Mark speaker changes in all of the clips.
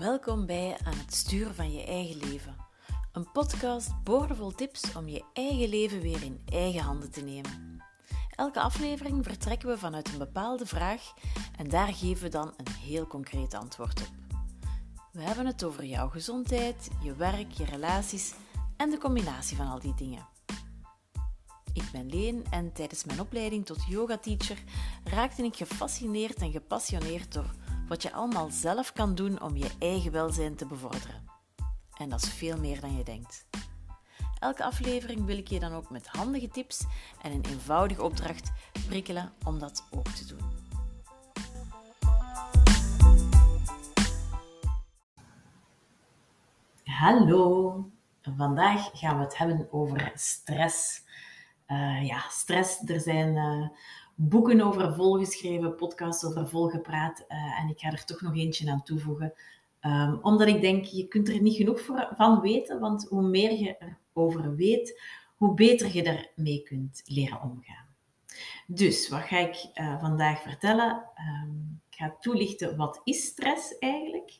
Speaker 1: Welkom bij Aan het sturen van je eigen leven. Een podcast boordevol tips om je eigen leven weer in eigen handen te nemen. Elke aflevering vertrekken we vanuit een bepaalde vraag en daar geven we dan een heel concreet antwoord op. We hebben het over jouw gezondheid, je werk, je relaties en de combinatie van al die dingen. Ik ben Leen en tijdens mijn opleiding tot yoga-teacher raakte ik gefascineerd en gepassioneerd door wat je allemaal zelf kan doen om je eigen welzijn te bevorderen. En dat is veel meer dan je denkt. Elke aflevering wil ik je dan ook met handige tips en een eenvoudige opdracht prikkelen om dat ook te doen. Hallo, vandaag gaan we het hebben over stress. Uh, ja, stress. Er zijn uh, boeken over volgeschreven, podcasts over volgepraat. Uh, en ik ga er toch nog eentje aan toevoegen. Um, omdat ik denk, je kunt er niet genoeg van weten, want hoe meer je erover weet, hoe beter je ermee kunt leren omgaan. Dus, wat ga ik uh, vandaag vertellen? Um, ik ga toelichten, wat is stress eigenlijk?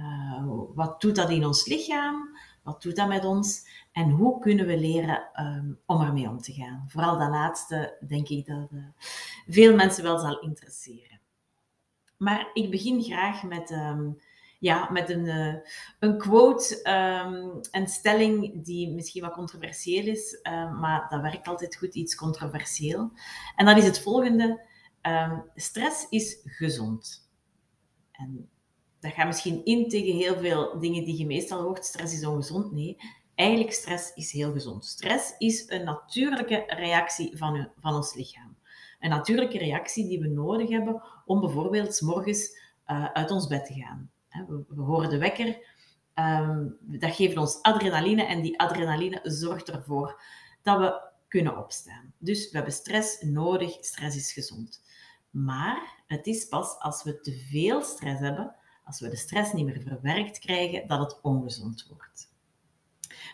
Speaker 1: Uh, wat doet dat in ons lichaam? Wat doet dat met ons? En hoe kunnen we leren um, om ermee om te gaan? Vooral dat laatste denk ik dat uh, veel mensen wel zal interesseren. Maar ik begin graag met, um, ja, met een, uh, een quote, um, een stelling die misschien wat controversieel is, maar dat werkt altijd goed, iets controversieel. En dat is het volgende. stress is gezond. En dat gaat misschien in tegen heel veel dingen die je meestal hoort. Stress is ongezond. Nee, eigenlijk stress is heel gezond. Stress is een natuurlijke reactie van, van ons lichaam. Een natuurlijke reactie die we nodig hebben om bijvoorbeeld s morgens uh, uit ons bed te gaan. We, we horen de wekker, um, dat geeft ons adrenaline en die adrenaline zorgt ervoor dat we kunnen opstaan. Dus we hebben stress nodig, stress is gezond. Maar het is pas als we te veel stress hebben, als we de stress niet meer verwerkt krijgen, dat het ongezond wordt.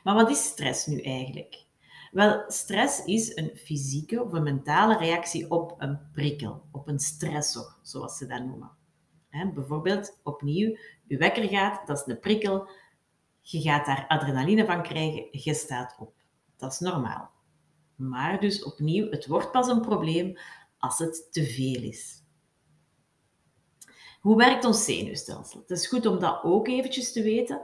Speaker 1: Maar wat is stress nu eigenlijk? Wel, stress is een fysieke of een mentale reactie op een prikkel, op een stressor, zoals ze dat noemen. bijvoorbeeld, opnieuw, je wekker gaat, dat is een prikkel, je gaat daar adrenaline van krijgen, je staat op. Dat is normaal. Maar dus opnieuw, het wordt pas een probleem als het te veel is. Hoe werkt ons zenuwstelsel? Het is goed om dat ook eventjes te weten.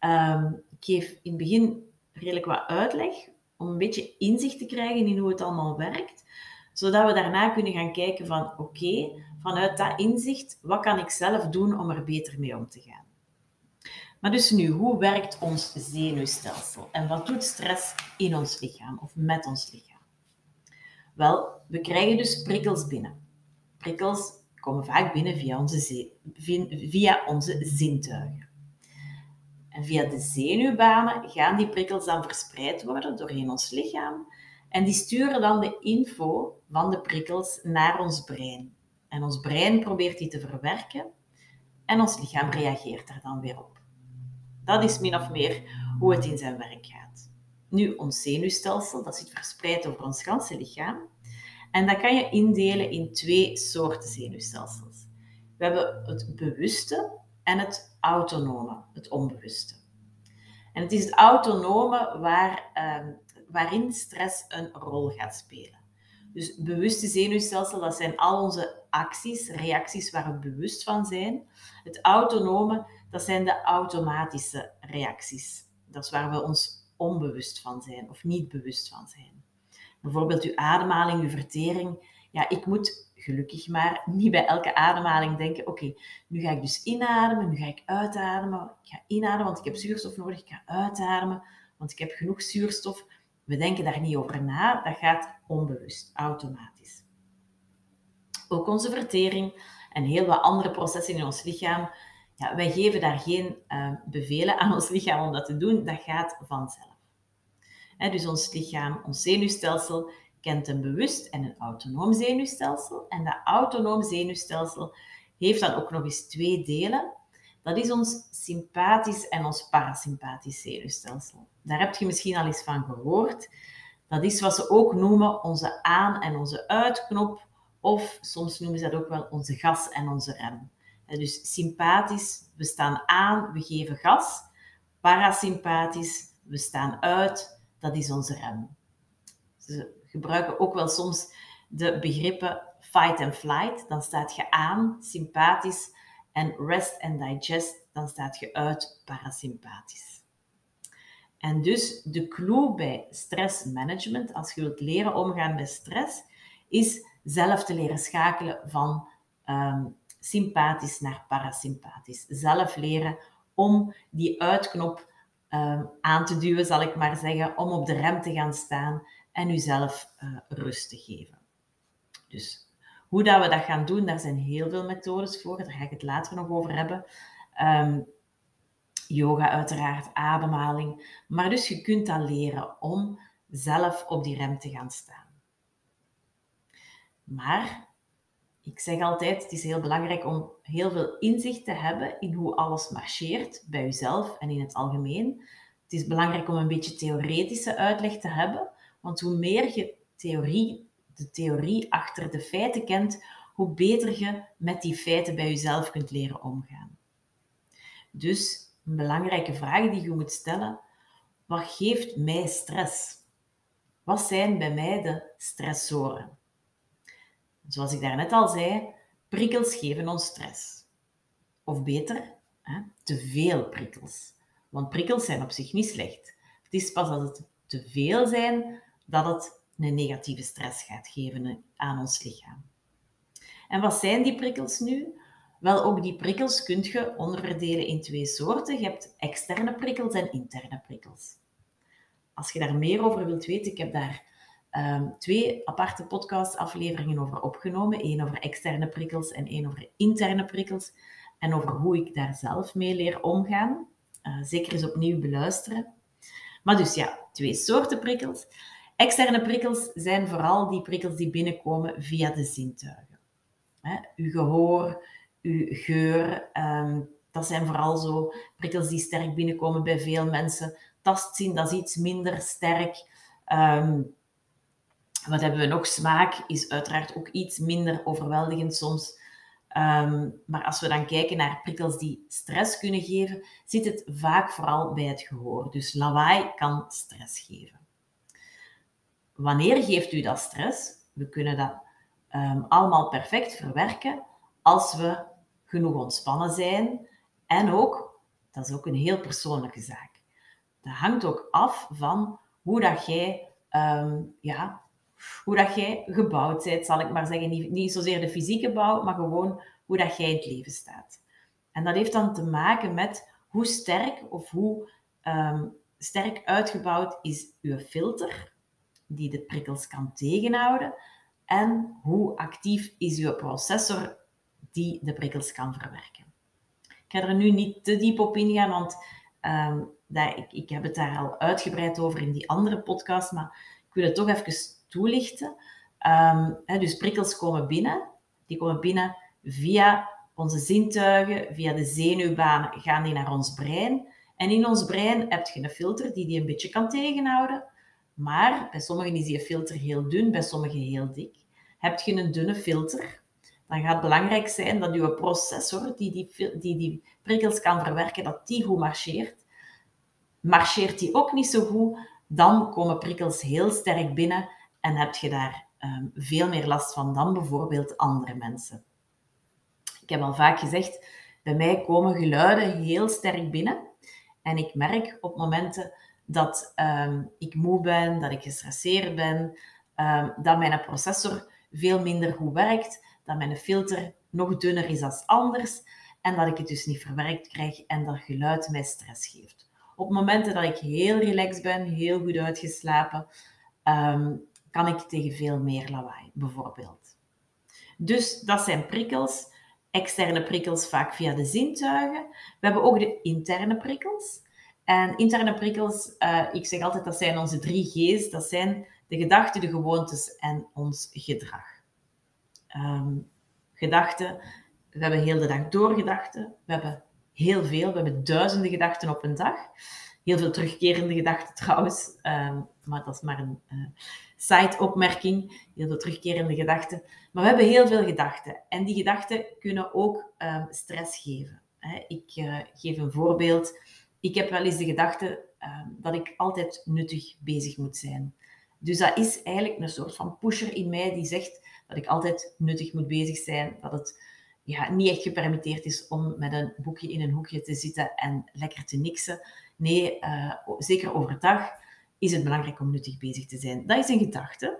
Speaker 1: Um, ik geef in het begin redelijk wat uitleg om een beetje inzicht te krijgen in hoe het allemaal werkt, zodat we daarna kunnen gaan kijken van oké, vanuit dat inzicht, wat kan ik zelf doen om er beter mee om te gaan? Maar dus nu, hoe werkt ons zenuwstelsel en wat doet stress in ons lichaam of met ons lichaam? Wel, we krijgen dus prikkels binnen. Prikkels komen vaak binnen via onze, zintuigen. En via de zenuwbanen gaan die prikkels dan verspreid worden doorheen ons lichaam. En die sturen dan de info van de prikkels naar ons brein. En ons brein probeert die te verwerken en ons lichaam reageert daar dan weer op. Dat is min of meer hoe het in zijn werk gaat. Nu, ons zenuwstelsel, dat zit verspreid over ons ganse lichaam. En dat kan je indelen in twee soorten zenuwstelsels. We hebben het bewuste en het autonome, het onbewuste. En het is het autonome waar, uh, waarin stress een rol gaat spelen. Dus bewuste zenuwstelsel, dat zijn al onze acties, reacties waar we bewust van zijn. Het autonome, dat zijn de automatische reacties. Dat is waar we ons onbewust van zijn of niet bewust van zijn. Bijvoorbeeld uw ademhaling, uw vertering. Ja, ik moet gelukkig maar niet bij elke ademhaling denken, oké, nu ga ik dus inademen, nu ga ik uitademen. Ik ga inademen, want ik heb zuurstof nodig. Ik ga uitademen, want ik heb genoeg zuurstof. We denken daar niet over na. Dat gaat onbewust, automatisch. Ook onze vertering en heel wat andere processen in ons lichaam. Ja, wij geven daar geen uh, bevelen aan ons lichaam om dat te doen. Dat gaat vanzelf. Dus ons lichaam, ons zenuwstelsel, kent een bewust en een autonoom zenuwstelsel. En dat autonoom zenuwstelsel heeft dan ook nog eens twee delen. Dat is ons sympathisch en ons parasympathisch zenuwstelsel. Daar heb je misschien al eens van gehoord. Dat is wat ze ook noemen onze aan- en onze uitknop, of soms noemen ze dat ook wel onze gas en onze rem. Dus sympathisch, we staan aan, we geven gas. Parasympathisch, we staan uit, dat is onze rem. Ze gebruiken ook wel soms de begrippen fight and flight, dan staat je aan, sympathisch, en rest and digest, dan staat je uit, parasympathisch. En dus de clue bij stressmanagement, als je wilt leren omgaan met stress, is zelf te leren schakelen van um, sympathisch naar parasympathisch. Zelf leren om die uitknop um, aan te duwen, zal ik maar zeggen, om op de rem te gaan staan en uzelf uh, rust te geven. Dus hoe dat we dat gaan doen, daar zijn heel veel methodes voor. Daar ga ik het later nog over hebben. Um, yoga uiteraard, ademhaling. Maar dus je kunt dat leren om zelf op die rem te gaan staan. Maar ik zeg altijd, het is heel belangrijk om heel veel inzicht te hebben in hoe alles marcheert bij jezelf en in het algemeen. Het is belangrijk om een beetje theoretische uitleg te hebben, want hoe meer je theorie, de theorie achter de feiten kent, hoe beter je met die feiten bij jezelf kunt leren omgaan. Dus een belangrijke vraag die je moet stellen, wat geeft mij stress? Wat zijn bij mij de stressoren? Zoals ik daarnet al zei, prikkels geven ons stress. Of beter, hè, te veel prikkels. Want prikkels zijn op zich niet slecht. Het is pas als het te veel zijn dat het een negatieve stress gaat geven aan ons lichaam. En wat zijn die prikkels nu? Wel, ook die prikkels kun je onderverdelen in twee soorten. Je hebt externe prikkels en interne prikkels. Als je daar meer over wilt weten, ik heb daar um, twee aparte podcastafleveringen over opgenomen. Eén over externe prikkels en één over interne prikkels. En over hoe ik daar zelf mee leer omgaan. Uh, zeker eens opnieuw beluisteren. Maar dus ja, twee soorten prikkels. Externe prikkels zijn vooral die prikkels die binnenkomen via de zintuigen. Hè, uw gehoor, uw geur. Um, dat zijn vooral zo prikkels die sterk binnenkomen bij veel mensen. Tastzien, dat is iets minder sterk. Um, wat hebben we nog? Smaak is uiteraard ook iets minder overweldigend soms. Um, maar als we dan kijken naar prikkels die stress kunnen geven, zit het vaak vooral bij het gehoor. Dus lawaai kan stress geven. Wanneer geeft u dat stress? We kunnen dat um, allemaal perfect verwerken als we genoeg ontspannen zijn. En ook, dat is ook een heel persoonlijke zaak. Dat hangt ook af van hoe dat jij um, ja, hoe dat jij gebouwd bent, zal ik maar zeggen. Niet, niet zozeer de fysieke bouw, maar gewoon hoe dat jij in het leven staat. En dat heeft dan te maken met hoe sterk of hoe um, sterk uitgebouwd is uw filter, die de prikkels kan tegenhouden, en hoe actief is uw processor, die de prikkels kan verwerken. Ik ga er nu niet te diep op ingaan, want um, daar, ik, ik heb het daar al uitgebreid over in die andere podcast, maar ik wil het toch even toelichten. Hè, dus prikkels komen binnen. Die komen binnen via onze zintuigen, via de zenuwbanen gaan die naar ons brein. En in ons brein heb je een filter die die een beetje kan tegenhouden. Maar bij sommigen is die filter heel dun, bij sommigen heel dik. Heb je een dunne filter, dan gaat het belangrijk zijn dat je processor die die, die die prikkels kan verwerken, dat die goed marcheert. Marcheert die ook niet zo goed, dan komen prikkels heel sterk binnen en heb je daar um, veel meer last van dan bijvoorbeeld andere mensen. Ik heb al vaak gezegd, bij mij komen geluiden heel sterk binnen. En ik merk op momenten dat um, ik moe ben, dat ik gestresseerd ben, um, dat mijn processor veel minder goed werkt, dat mijn filter nog dunner is als anders en dat ik het dus niet verwerkt krijg en dat geluid mij stress geeft. Op momenten dat ik heel relaxed ben, heel goed uitgeslapen, kan ik tegen veel meer lawaai, bijvoorbeeld. Dus dat zijn prikkels, externe prikkels vaak via de zintuigen. We hebben ook de interne prikkels. En interne prikkels, uh, ik zeg altijd, dat zijn onze drie G's. Dat zijn de gedachten, de gewoontes en ons gedrag. Um, gedachten, we hebben heel de dag door gedachten. We hebben heel veel, we hebben duizenden gedachten op een dag. Heel veel terugkerende gedachten trouwens, ehm, maar dat is maar een uh, side-opmerking. Heel veel terugkerende gedachten. Maar we hebben heel veel gedachten en die gedachten kunnen ook ehm, stress geven. Hè. Ik uh, geef een voorbeeld. Ik heb wel eens de gedachte ehm, dat ik altijd nuttig bezig moet zijn. Dus dat is eigenlijk een soort van pusher in mij die zegt dat ik altijd nuttig moet bezig zijn, dat het ja, niet echt gepermitteerd is om met een boekje in een hoekje te zitten en lekker te niksen. Nee, uh, zeker overdag is het belangrijk om nuttig bezig te zijn. Dat is een gedachte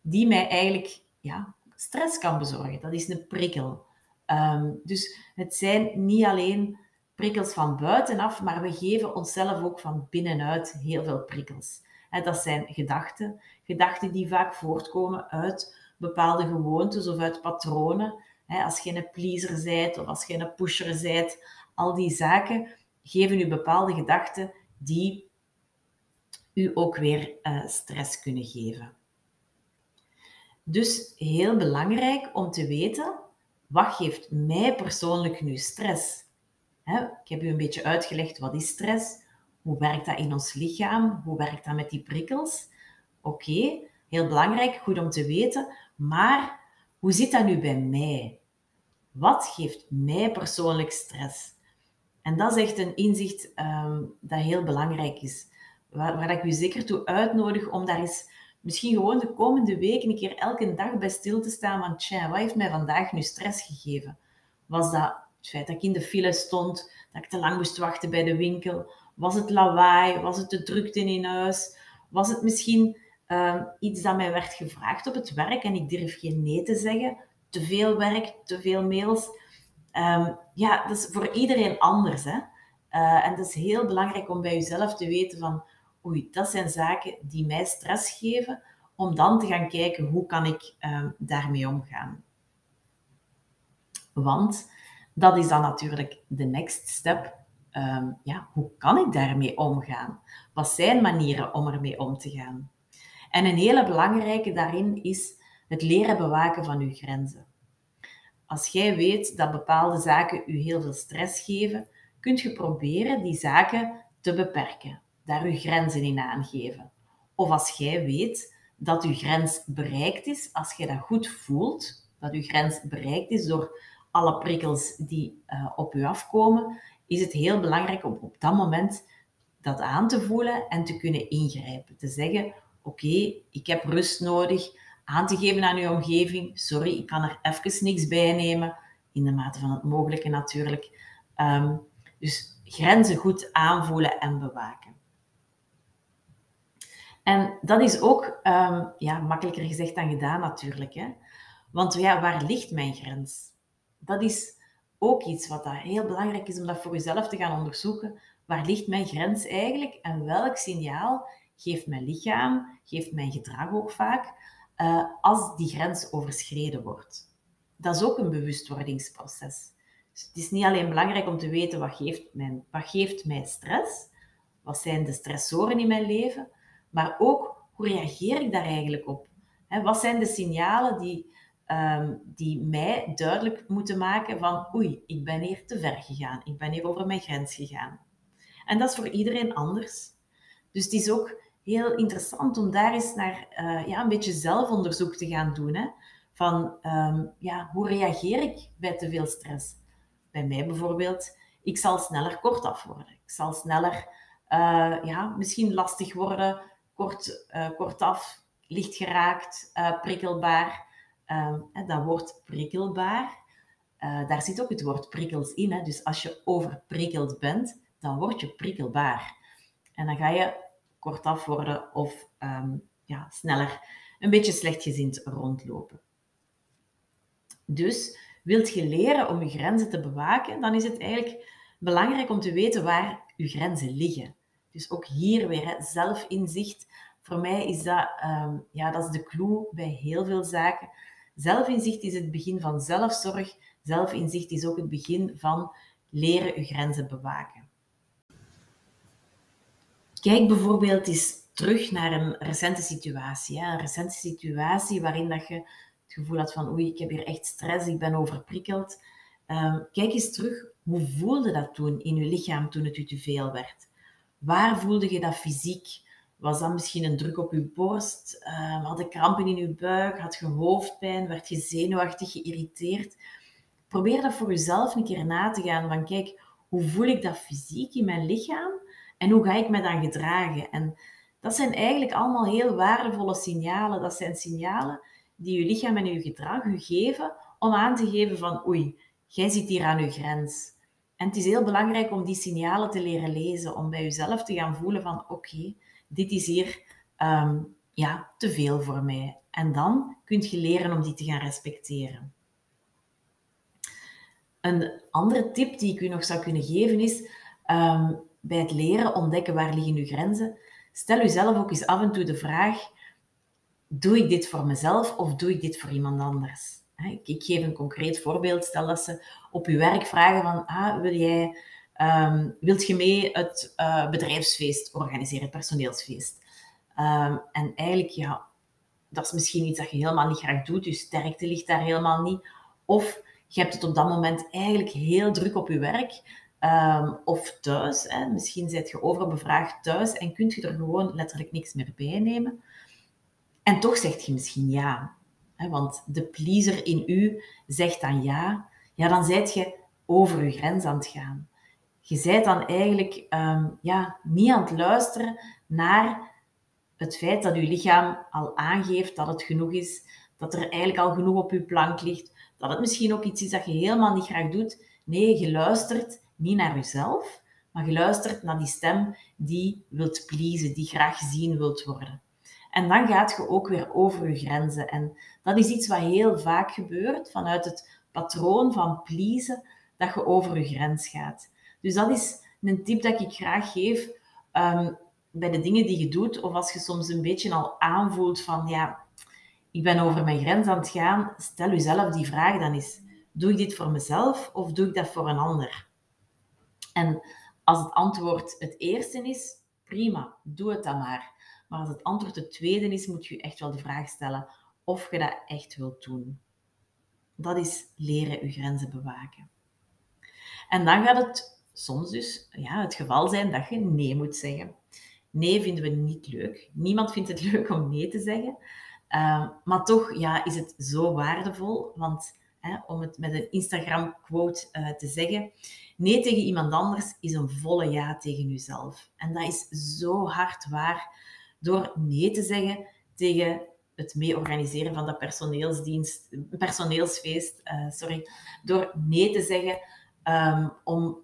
Speaker 1: die mij eigenlijk ja, stress kan bezorgen. Dat is een prikkel. Um, dus het zijn niet alleen prikkels van buitenaf, maar we geven onszelf ook van binnenuit heel veel prikkels. En dat zijn gedachten, gedachten die vaak voortkomen uit bepaalde gewoontes of uit patronen. Als je een pleaser bent of als je een pusher bent, al die zaken geven u bepaalde gedachten die u ook weer uh, stress kunnen geven. Dus heel belangrijk om te weten, wat geeft mij persoonlijk nu stress? Ik heb u een beetje uitgelegd wat is stress, hoe werkt dat in ons lichaam, hoe werkt dat met die prikkels. Oké, heel belangrijk, goed om te weten, maar hoe zit dat nu bij mij? Wat geeft mij persoonlijk stress? En dat is echt een inzicht um, dat heel belangrijk is. Waar, waar ik u zeker toe uitnodig om daar eens misschien gewoon de komende week een keer elke dag bij stil te staan van tja, wat heeft mij vandaag nu stress gegeven? Was dat het feit dat ik in de file stond, dat ik te lang moest wachten bij de winkel? Was het lawaai? Was het de drukte in huis? Was het misschien uh, iets dat mij werd gevraagd op het werk en ik durf geen nee te zeggen? Te veel werk, te veel mails? Um, ja, dat is voor iedereen anders. Hè? Uh, en het is heel belangrijk om bij jezelf te weten van, oei, dat zijn zaken die mij stress geven, om dan te gaan kijken hoe kan ik um, daarmee omgaan. Want dat is dan natuurlijk de next step. Um, ja, hoe kan ik daarmee omgaan? Wat zijn manieren om ermee om te gaan? En een hele belangrijke daarin is het leren bewaken van uw grenzen. Als jij weet dat bepaalde zaken u heel veel stress geven, kunt je proberen die zaken te beperken, daar uw grenzen in aangeven. Of als jij weet dat uw grens bereikt is, als jij dat goed voelt, dat uw grens bereikt is door alle prikkels die uh, op u afkomen, is het heel belangrijk om op dat moment dat aan te voelen en te kunnen ingrijpen. Te zeggen, oké, ik heb rust nodig, aan te geven aan uw omgeving, sorry, ik kan er even niks bij nemen, in de mate van het mogelijke natuurlijk. Um, dus grenzen goed aanvoelen en bewaken. En dat is ook um, ja, makkelijker gezegd dan gedaan natuurlijk. Hè? Want ja, waar ligt mijn grens? Dat is ook iets wat dat heel belangrijk is om dat voor jezelf te gaan onderzoeken. Waar ligt mijn grens eigenlijk en welk signaal geeft mijn lichaam, geeft mijn gedrag ook vaak, uh, als die grens overschreden wordt? Dat is ook een bewustwordingsproces. Dus het is niet alleen belangrijk om te weten wat geeft, mijn, wat geeft mij stress, wat zijn de stressoren in mijn leven, maar ook hoe reageer ik daar eigenlijk op? Wat zijn de signalen die um, die mij duidelijk moeten maken van oei, ik ben hier te ver gegaan, ik ben hier over mijn grens gegaan. En dat is voor iedereen anders. Dus het is ook heel interessant om daar eens naar uh, ja, een beetje zelfonderzoek te gaan doen. Hè? Van um, ja, hoe reageer ik bij te veel stress? Bij mij bijvoorbeeld, ik zal sneller kortaf worden. Ik zal sneller uh, ja, misschien lastig worden, kort, uh, kortaf, licht geraakt, prikkelbaar. Um, dat woord prikkelbaar, daar zit ook het woord prikkels in. Hè? Dus als je overprikkeld bent, dan word je prikkelbaar. En dan ga je kortaf worden of um, ja, sneller een beetje slechtgezind rondlopen. Dus wilt je leren om je grenzen te bewaken, dan is het eigenlijk belangrijk om te weten waar je grenzen liggen. Dus ook hier weer hè, zelfinzicht. Voor mij is dat, um, ja, dat is de clue bij heel veel zaken. Zelfinzicht is het begin van zelfzorg. Zelfinzicht is ook het begin van leren je grenzen bewaken. Kijk bijvoorbeeld eens terug naar een recente situatie. Een recente situatie waarin dat je het gevoel had van oei, ik heb hier echt stress, ik ben overprikkeld. Ehm, kijk eens terug, hoe voelde dat toen in je lichaam toen het u te veel werd? Waar voelde je dat fysiek? Was dat misschien een druk op je borst? Uh, had je krampen in je buik? Had je hoofdpijn? Werd je zenuwachtig, geïrriteerd? Probeer dat voor jezelf een keer na te gaan. Van kijk, hoe voel ik dat fysiek in mijn lichaam? En hoe ga ik me dan gedragen? En dat zijn eigenlijk allemaal heel waardevolle signalen. Dat zijn signalen die je lichaam en je gedrag u geven om aan te geven van oei, jij zit hier aan je grens. En het is heel belangrijk om die signalen te leren lezen, om bij jezelf te gaan voelen van oké, dit is hier ehm, ja, te veel voor mij. En dan kun je leren om die te gaan respecteren. Een andere tip die ik u nog zou kunnen geven is, um, bij het leren ontdekken waar liggen uw grenzen, stel uzelf ook eens af en toe de vraag, doe ik dit voor mezelf of doe ik dit voor iemand anders? Ik geef een concreet voorbeeld. Stel dat ze op je werk vragen van, ah, wil jij, um, wilt je mee het uh, bedrijfsfeest organiseren, het personeelsfeest? Um, en eigenlijk, ja, dat is misschien iets dat je helemaal niet graag doet, dus sterkte ligt daar helemaal niet. Of je hebt het op dat moment eigenlijk heel druk op je werk, um, of thuis. Hè. Misschien zit je overbevraagd thuis en kunt je er gewoon letterlijk niks meer bij nemen. En toch zegt je misschien ja. Hè, want de pleaser in u zegt dan ja. Ja, dan zijt je over je grens aan het gaan. Je zijt dan eigenlijk um, ja, niet aan het luisteren naar het feit dat je lichaam al aangeeft dat het genoeg is, dat er eigenlijk al genoeg op je plank ligt, dat het misschien ook iets is dat je helemaal niet graag doet. Nee, je luistert niet naar jezelf, maar je luistert naar die stem die wilt pleasen, die graag gezien wilt worden. En dan gaat je ook weer over je grenzen. En dat is iets wat heel vaak gebeurt vanuit het patroon van pleasen, dat je over je grens gaat. Dus dat is een tip dat ik graag geef um, bij de dingen die je doet, of als je soms een beetje al aanvoelt van ja, ik ben over mijn grens aan het gaan, stel jezelf die vraag dan eens. Doe ik dit voor mezelf of doe ik dat voor een ander? En als het antwoord het eerste is, prima, doe het dan maar. Maar als het antwoord het tweede is, moet je echt wel de vraag stellen of je dat echt wilt doen. Dat is leren je grenzen bewaken. En dan gaat het soms dus ja, het geval zijn dat je nee moet zeggen. Nee vinden we niet leuk. Niemand vindt het leuk om nee te zeggen. Uh, maar toch ja, is het zo waardevol, want hè, om het met een Instagram-quote uh, te zeggen, nee tegen iemand anders is een volle ja tegen jezelf. En dat is zo hard waar door nee te zeggen tegen het mee organiseren van dat personeelsdienst, personeelsfeest, uh, sorry, door nee te zeggen um, om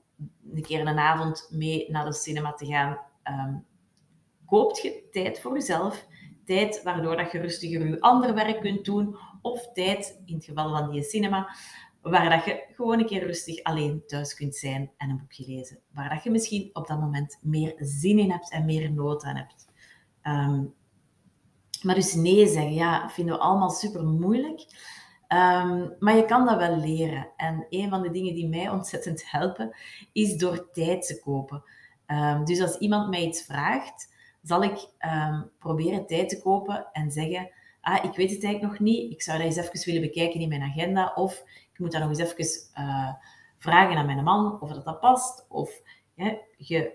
Speaker 1: een keer een avond mee naar de cinema te gaan, um, koopt je tijd voor jezelf, tijd waardoor dat je rustiger je ander werk kunt doen, of tijd, in het geval van die cinema, waar dat je gewoon een keer rustig alleen thuis kunt zijn en een boekje lezen. Waar dat je misschien op dat moment meer zin in hebt en meer nood aan hebt. Um, maar dus nee zeggen, ja, vinden we allemaal super moeilijk. Um, maar je kan dat wel leren. En een van de dingen die mij ontzettend helpen, is door tijd te kopen. Um, dus als iemand mij iets vraagt, zal ik proberen tijd te kopen en zeggen, ah, ik weet het eigenlijk nog niet, ik zou dat eens even willen bekijken in mijn agenda, of ik moet dat nog eens even uh, vragen aan mijn man of dat dat past. Of je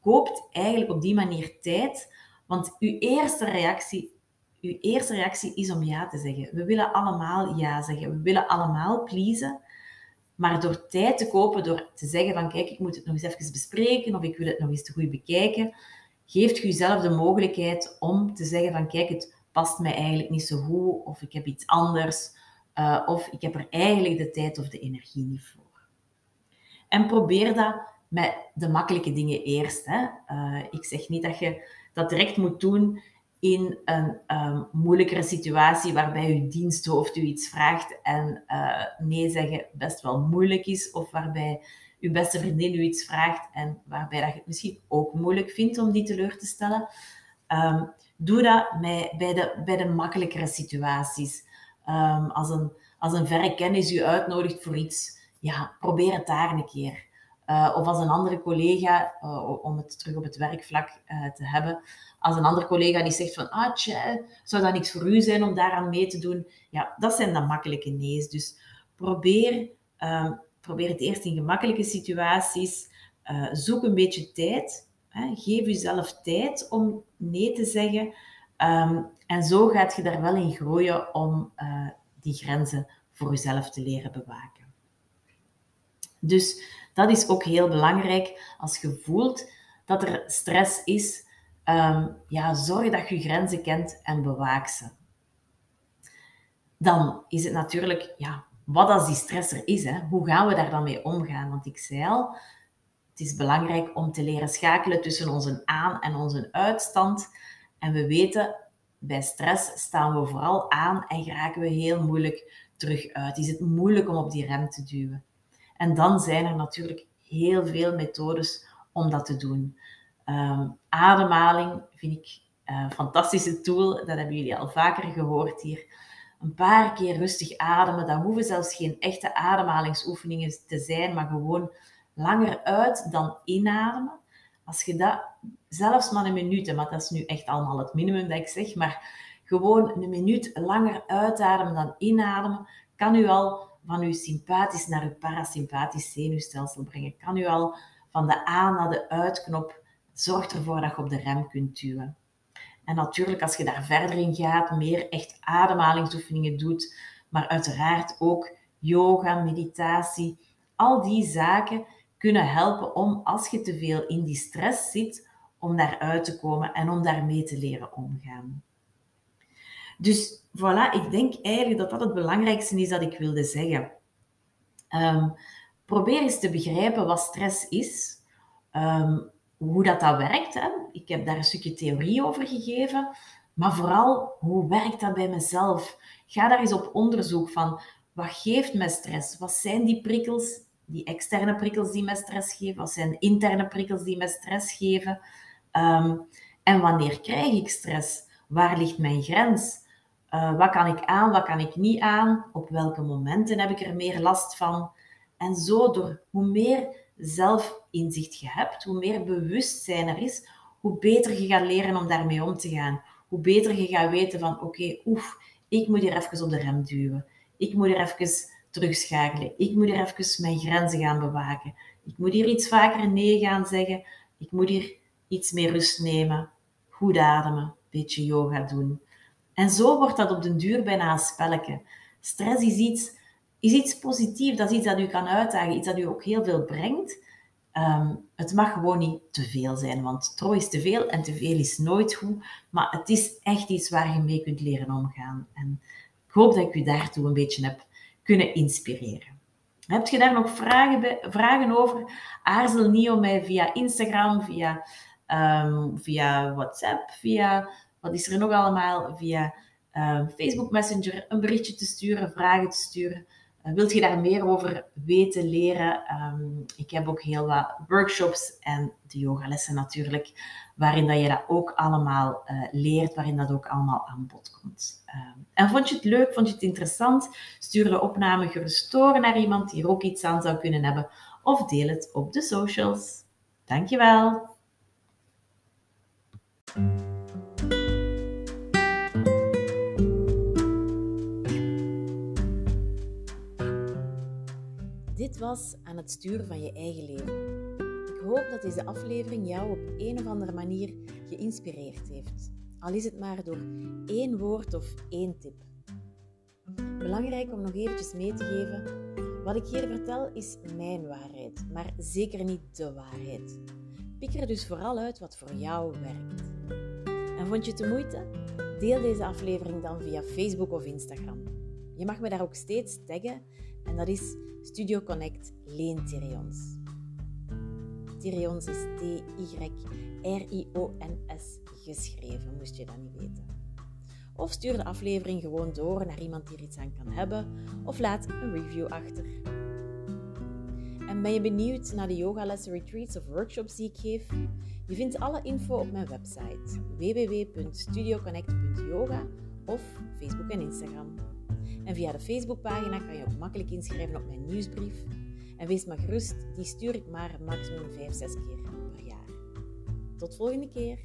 Speaker 1: koopt eigenlijk op die manier tijd want uw eerste reactie, uw eerste reactie is om ja te zeggen. We willen allemaal ja zeggen. We willen allemaal pleasen. Maar door tijd te kopen, door te zeggen van kijk, ik moet het nog eens even bespreken of ik wil het nog eens te goed bekijken, geeft je jezelf de mogelijkheid om te zeggen van kijk, het past mij eigenlijk niet zo goed of ik heb iets anders uh, of ik heb er eigenlijk de tijd of de energie niet voor. En probeer dat met de makkelijke dingen eerst. Hè. Uh, ik zeg niet dat je dat direct moet doen in een um, moeilijkere situatie waarbij uw diensthoofd u iets vraagt en uh, nee zeggen best wel moeilijk is, of waarbij uw beste vriendin u iets vraagt en waarbij dat je het misschien ook moeilijk vindt om die teleur te stellen. Um, doe dat bij, de, bij de makkelijkere situaties. Um, als, een, als een verre kennis u uitnodigt voor iets, ja, probeer het daar een keer. Uh, of als een andere collega, uh, om het terug op het werkvlak uh, te hebben, als een andere collega die zegt van, ah tje, zou dat niks voor u zijn om daaraan mee te doen? Ja, dat zijn dan makkelijke nee's. Dus probeer, probeer het eerst in gemakkelijke situaties. zoek een beetje tijd. Geef jezelf tijd om nee te zeggen. Ehm, en zo gaat je daar wel in groeien om uh, die grenzen voor jezelf te leren bewaken. Dus dat is ook heel belangrijk als je voelt dat er stress is. Um, ja, zorg dat je je grenzen kent en bewaak ze. Dan is het natuurlijk, ja, wat als die stress er is? Hè? Hoe gaan we daar dan mee omgaan? Want ik zei al, het is belangrijk om te leren schakelen tussen onze aan- en onze uitstand. En we weten, bij stress staan we vooral aan en geraken we heel moeilijk terug uit. Is het moeilijk om op die rem te duwen? En dan zijn er natuurlijk heel veel methodes om dat te doen. Um, ademhaling vind ik een fantastische tool. Dat hebben jullie al vaker gehoord hier. Een paar keer rustig ademen. Dat hoeven zelfs geen echte ademhalingsoefeningen te zijn, maar gewoon langer uit dan inademen. Als je dat, zelfs maar een minuut, maar dat is nu echt allemaal het minimum dat ik zeg, maar gewoon een minuut langer uitademen dan inademen, kan u al van uw sympathisch naar uw parasympathisch zenuwstelsel brengen. Kan u al van de aan naar de uitknop zorgt ervoor dat je op de rem kunt duwen. En natuurlijk, als je daar verder in gaat, meer echt ademhalingsoefeningen doet, maar uiteraard ook yoga, meditatie, al die zaken kunnen helpen om, als je te veel in die stress zit, om daaruit te komen en om daarmee te leren omgaan. Dus voilà, ik denk eigenlijk dat dat het belangrijkste is dat ik wilde zeggen. Um, probeer eens te begrijpen wat stress is, um, hoe dat, dat werkt. Hè. Ik heb daar een stukje theorie over gegeven, maar vooral hoe werkt dat bij mezelf? Ga daar eens op onderzoek van wat geeft me stress? Wat zijn die prikkels, die externe prikkels die me stress geven? Wat zijn interne prikkels die me stress geven? Um, en wanneer krijg ik stress? Waar ligt mijn grens? Uh, wat kan ik aan, wat kan ik niet aan? Op welke momenten heb ik er meer last van? En zo door hoe meer zelfinzicht je hebt, hoe meer bewustzijn er is, hoe beter je gaat leren om daarmee om te gaan. Hoe beter je gaat weten van oké, oef, ik moet hier even op de rem duwen. Ik moet hier even terugschakelen. Ik moet hier even mijn grenzen gaan bewaken. Ik moet hier iets vaker nee gaan zeggen. Ik moet hier iets meer rust nemen. Goed ademen. Beetje yoga doen. En zo wordt dat op den duur bijna een spelletje. Stress is iets is iets positiefs. Dat is iets dat u kan uitdagen, iets dat u ook heel veel brengt. Um, het mag gewoon niet te veel zijn, want trouw is te veel en te veel is nooit goed. Maar het is echt iets waar je mee kunt leren omgaan. En ik hoop dat ik u daartoe een beetje heb kunnen inspireren. Heb je daar nog vragen, vragen over? Aarzel niet om mij via Instagram, via, um, via WhatsApp, via wat is er nog allemaal, via um, Facebook Messenger een berichtje te sturen, vragen te sturen. Uh, wilt je daar meer over weten, leren? Um, ik heb ook heel wat workshops en de yogalessen natuurlijk, waarin dat je dat ook allemaal uh, leert, waarin dat ook allemaal aan bod komt. Um, en vond je het leuk, vond je het interessant? Stuur de opname gerust door naar iemand die er ook iets aan zou kunnen hebben of deel het op de socials. Dankjewel! Dit was aan het sturen van je eigen leven. Ik hoop dat deze aflevering jou op een of andere manier geïnspireerd heeft. Al is het maar door één woord of één tip. Belangrijk om nog eventjes mee te geven. Wat ik hier vertel is mijn waarheid, maar zeker niet de waarheid. Pik er dus vooral uit wat voor jou werkt. En vond je het de moeite? Deel deze aflevering dan via Facebook of Instagram. Je mag me daar ook steeds taggen en dat is Studio Connect Leen Tyrions. Tyrions is T-Y-R-I-O-N-S geschreven, moest je dat niet weten. Of stuur de aflevering gewoon door naar iemand die er iets aan kan hebben, of laat een review achter. En ben je benieuwd naar de yogalessen, retreats of workshops die ik geef? Je vindt alle info op mijn website www.studioconnect.yoga of Facebook en Instagram. En via de Facebookpagina kan je ook makkelijk inschrijven op mijn nieuwsbrief. En wees maar gerust, die stuur ik maar maximum 5, 6 keer per jaar. Tot volgende keer!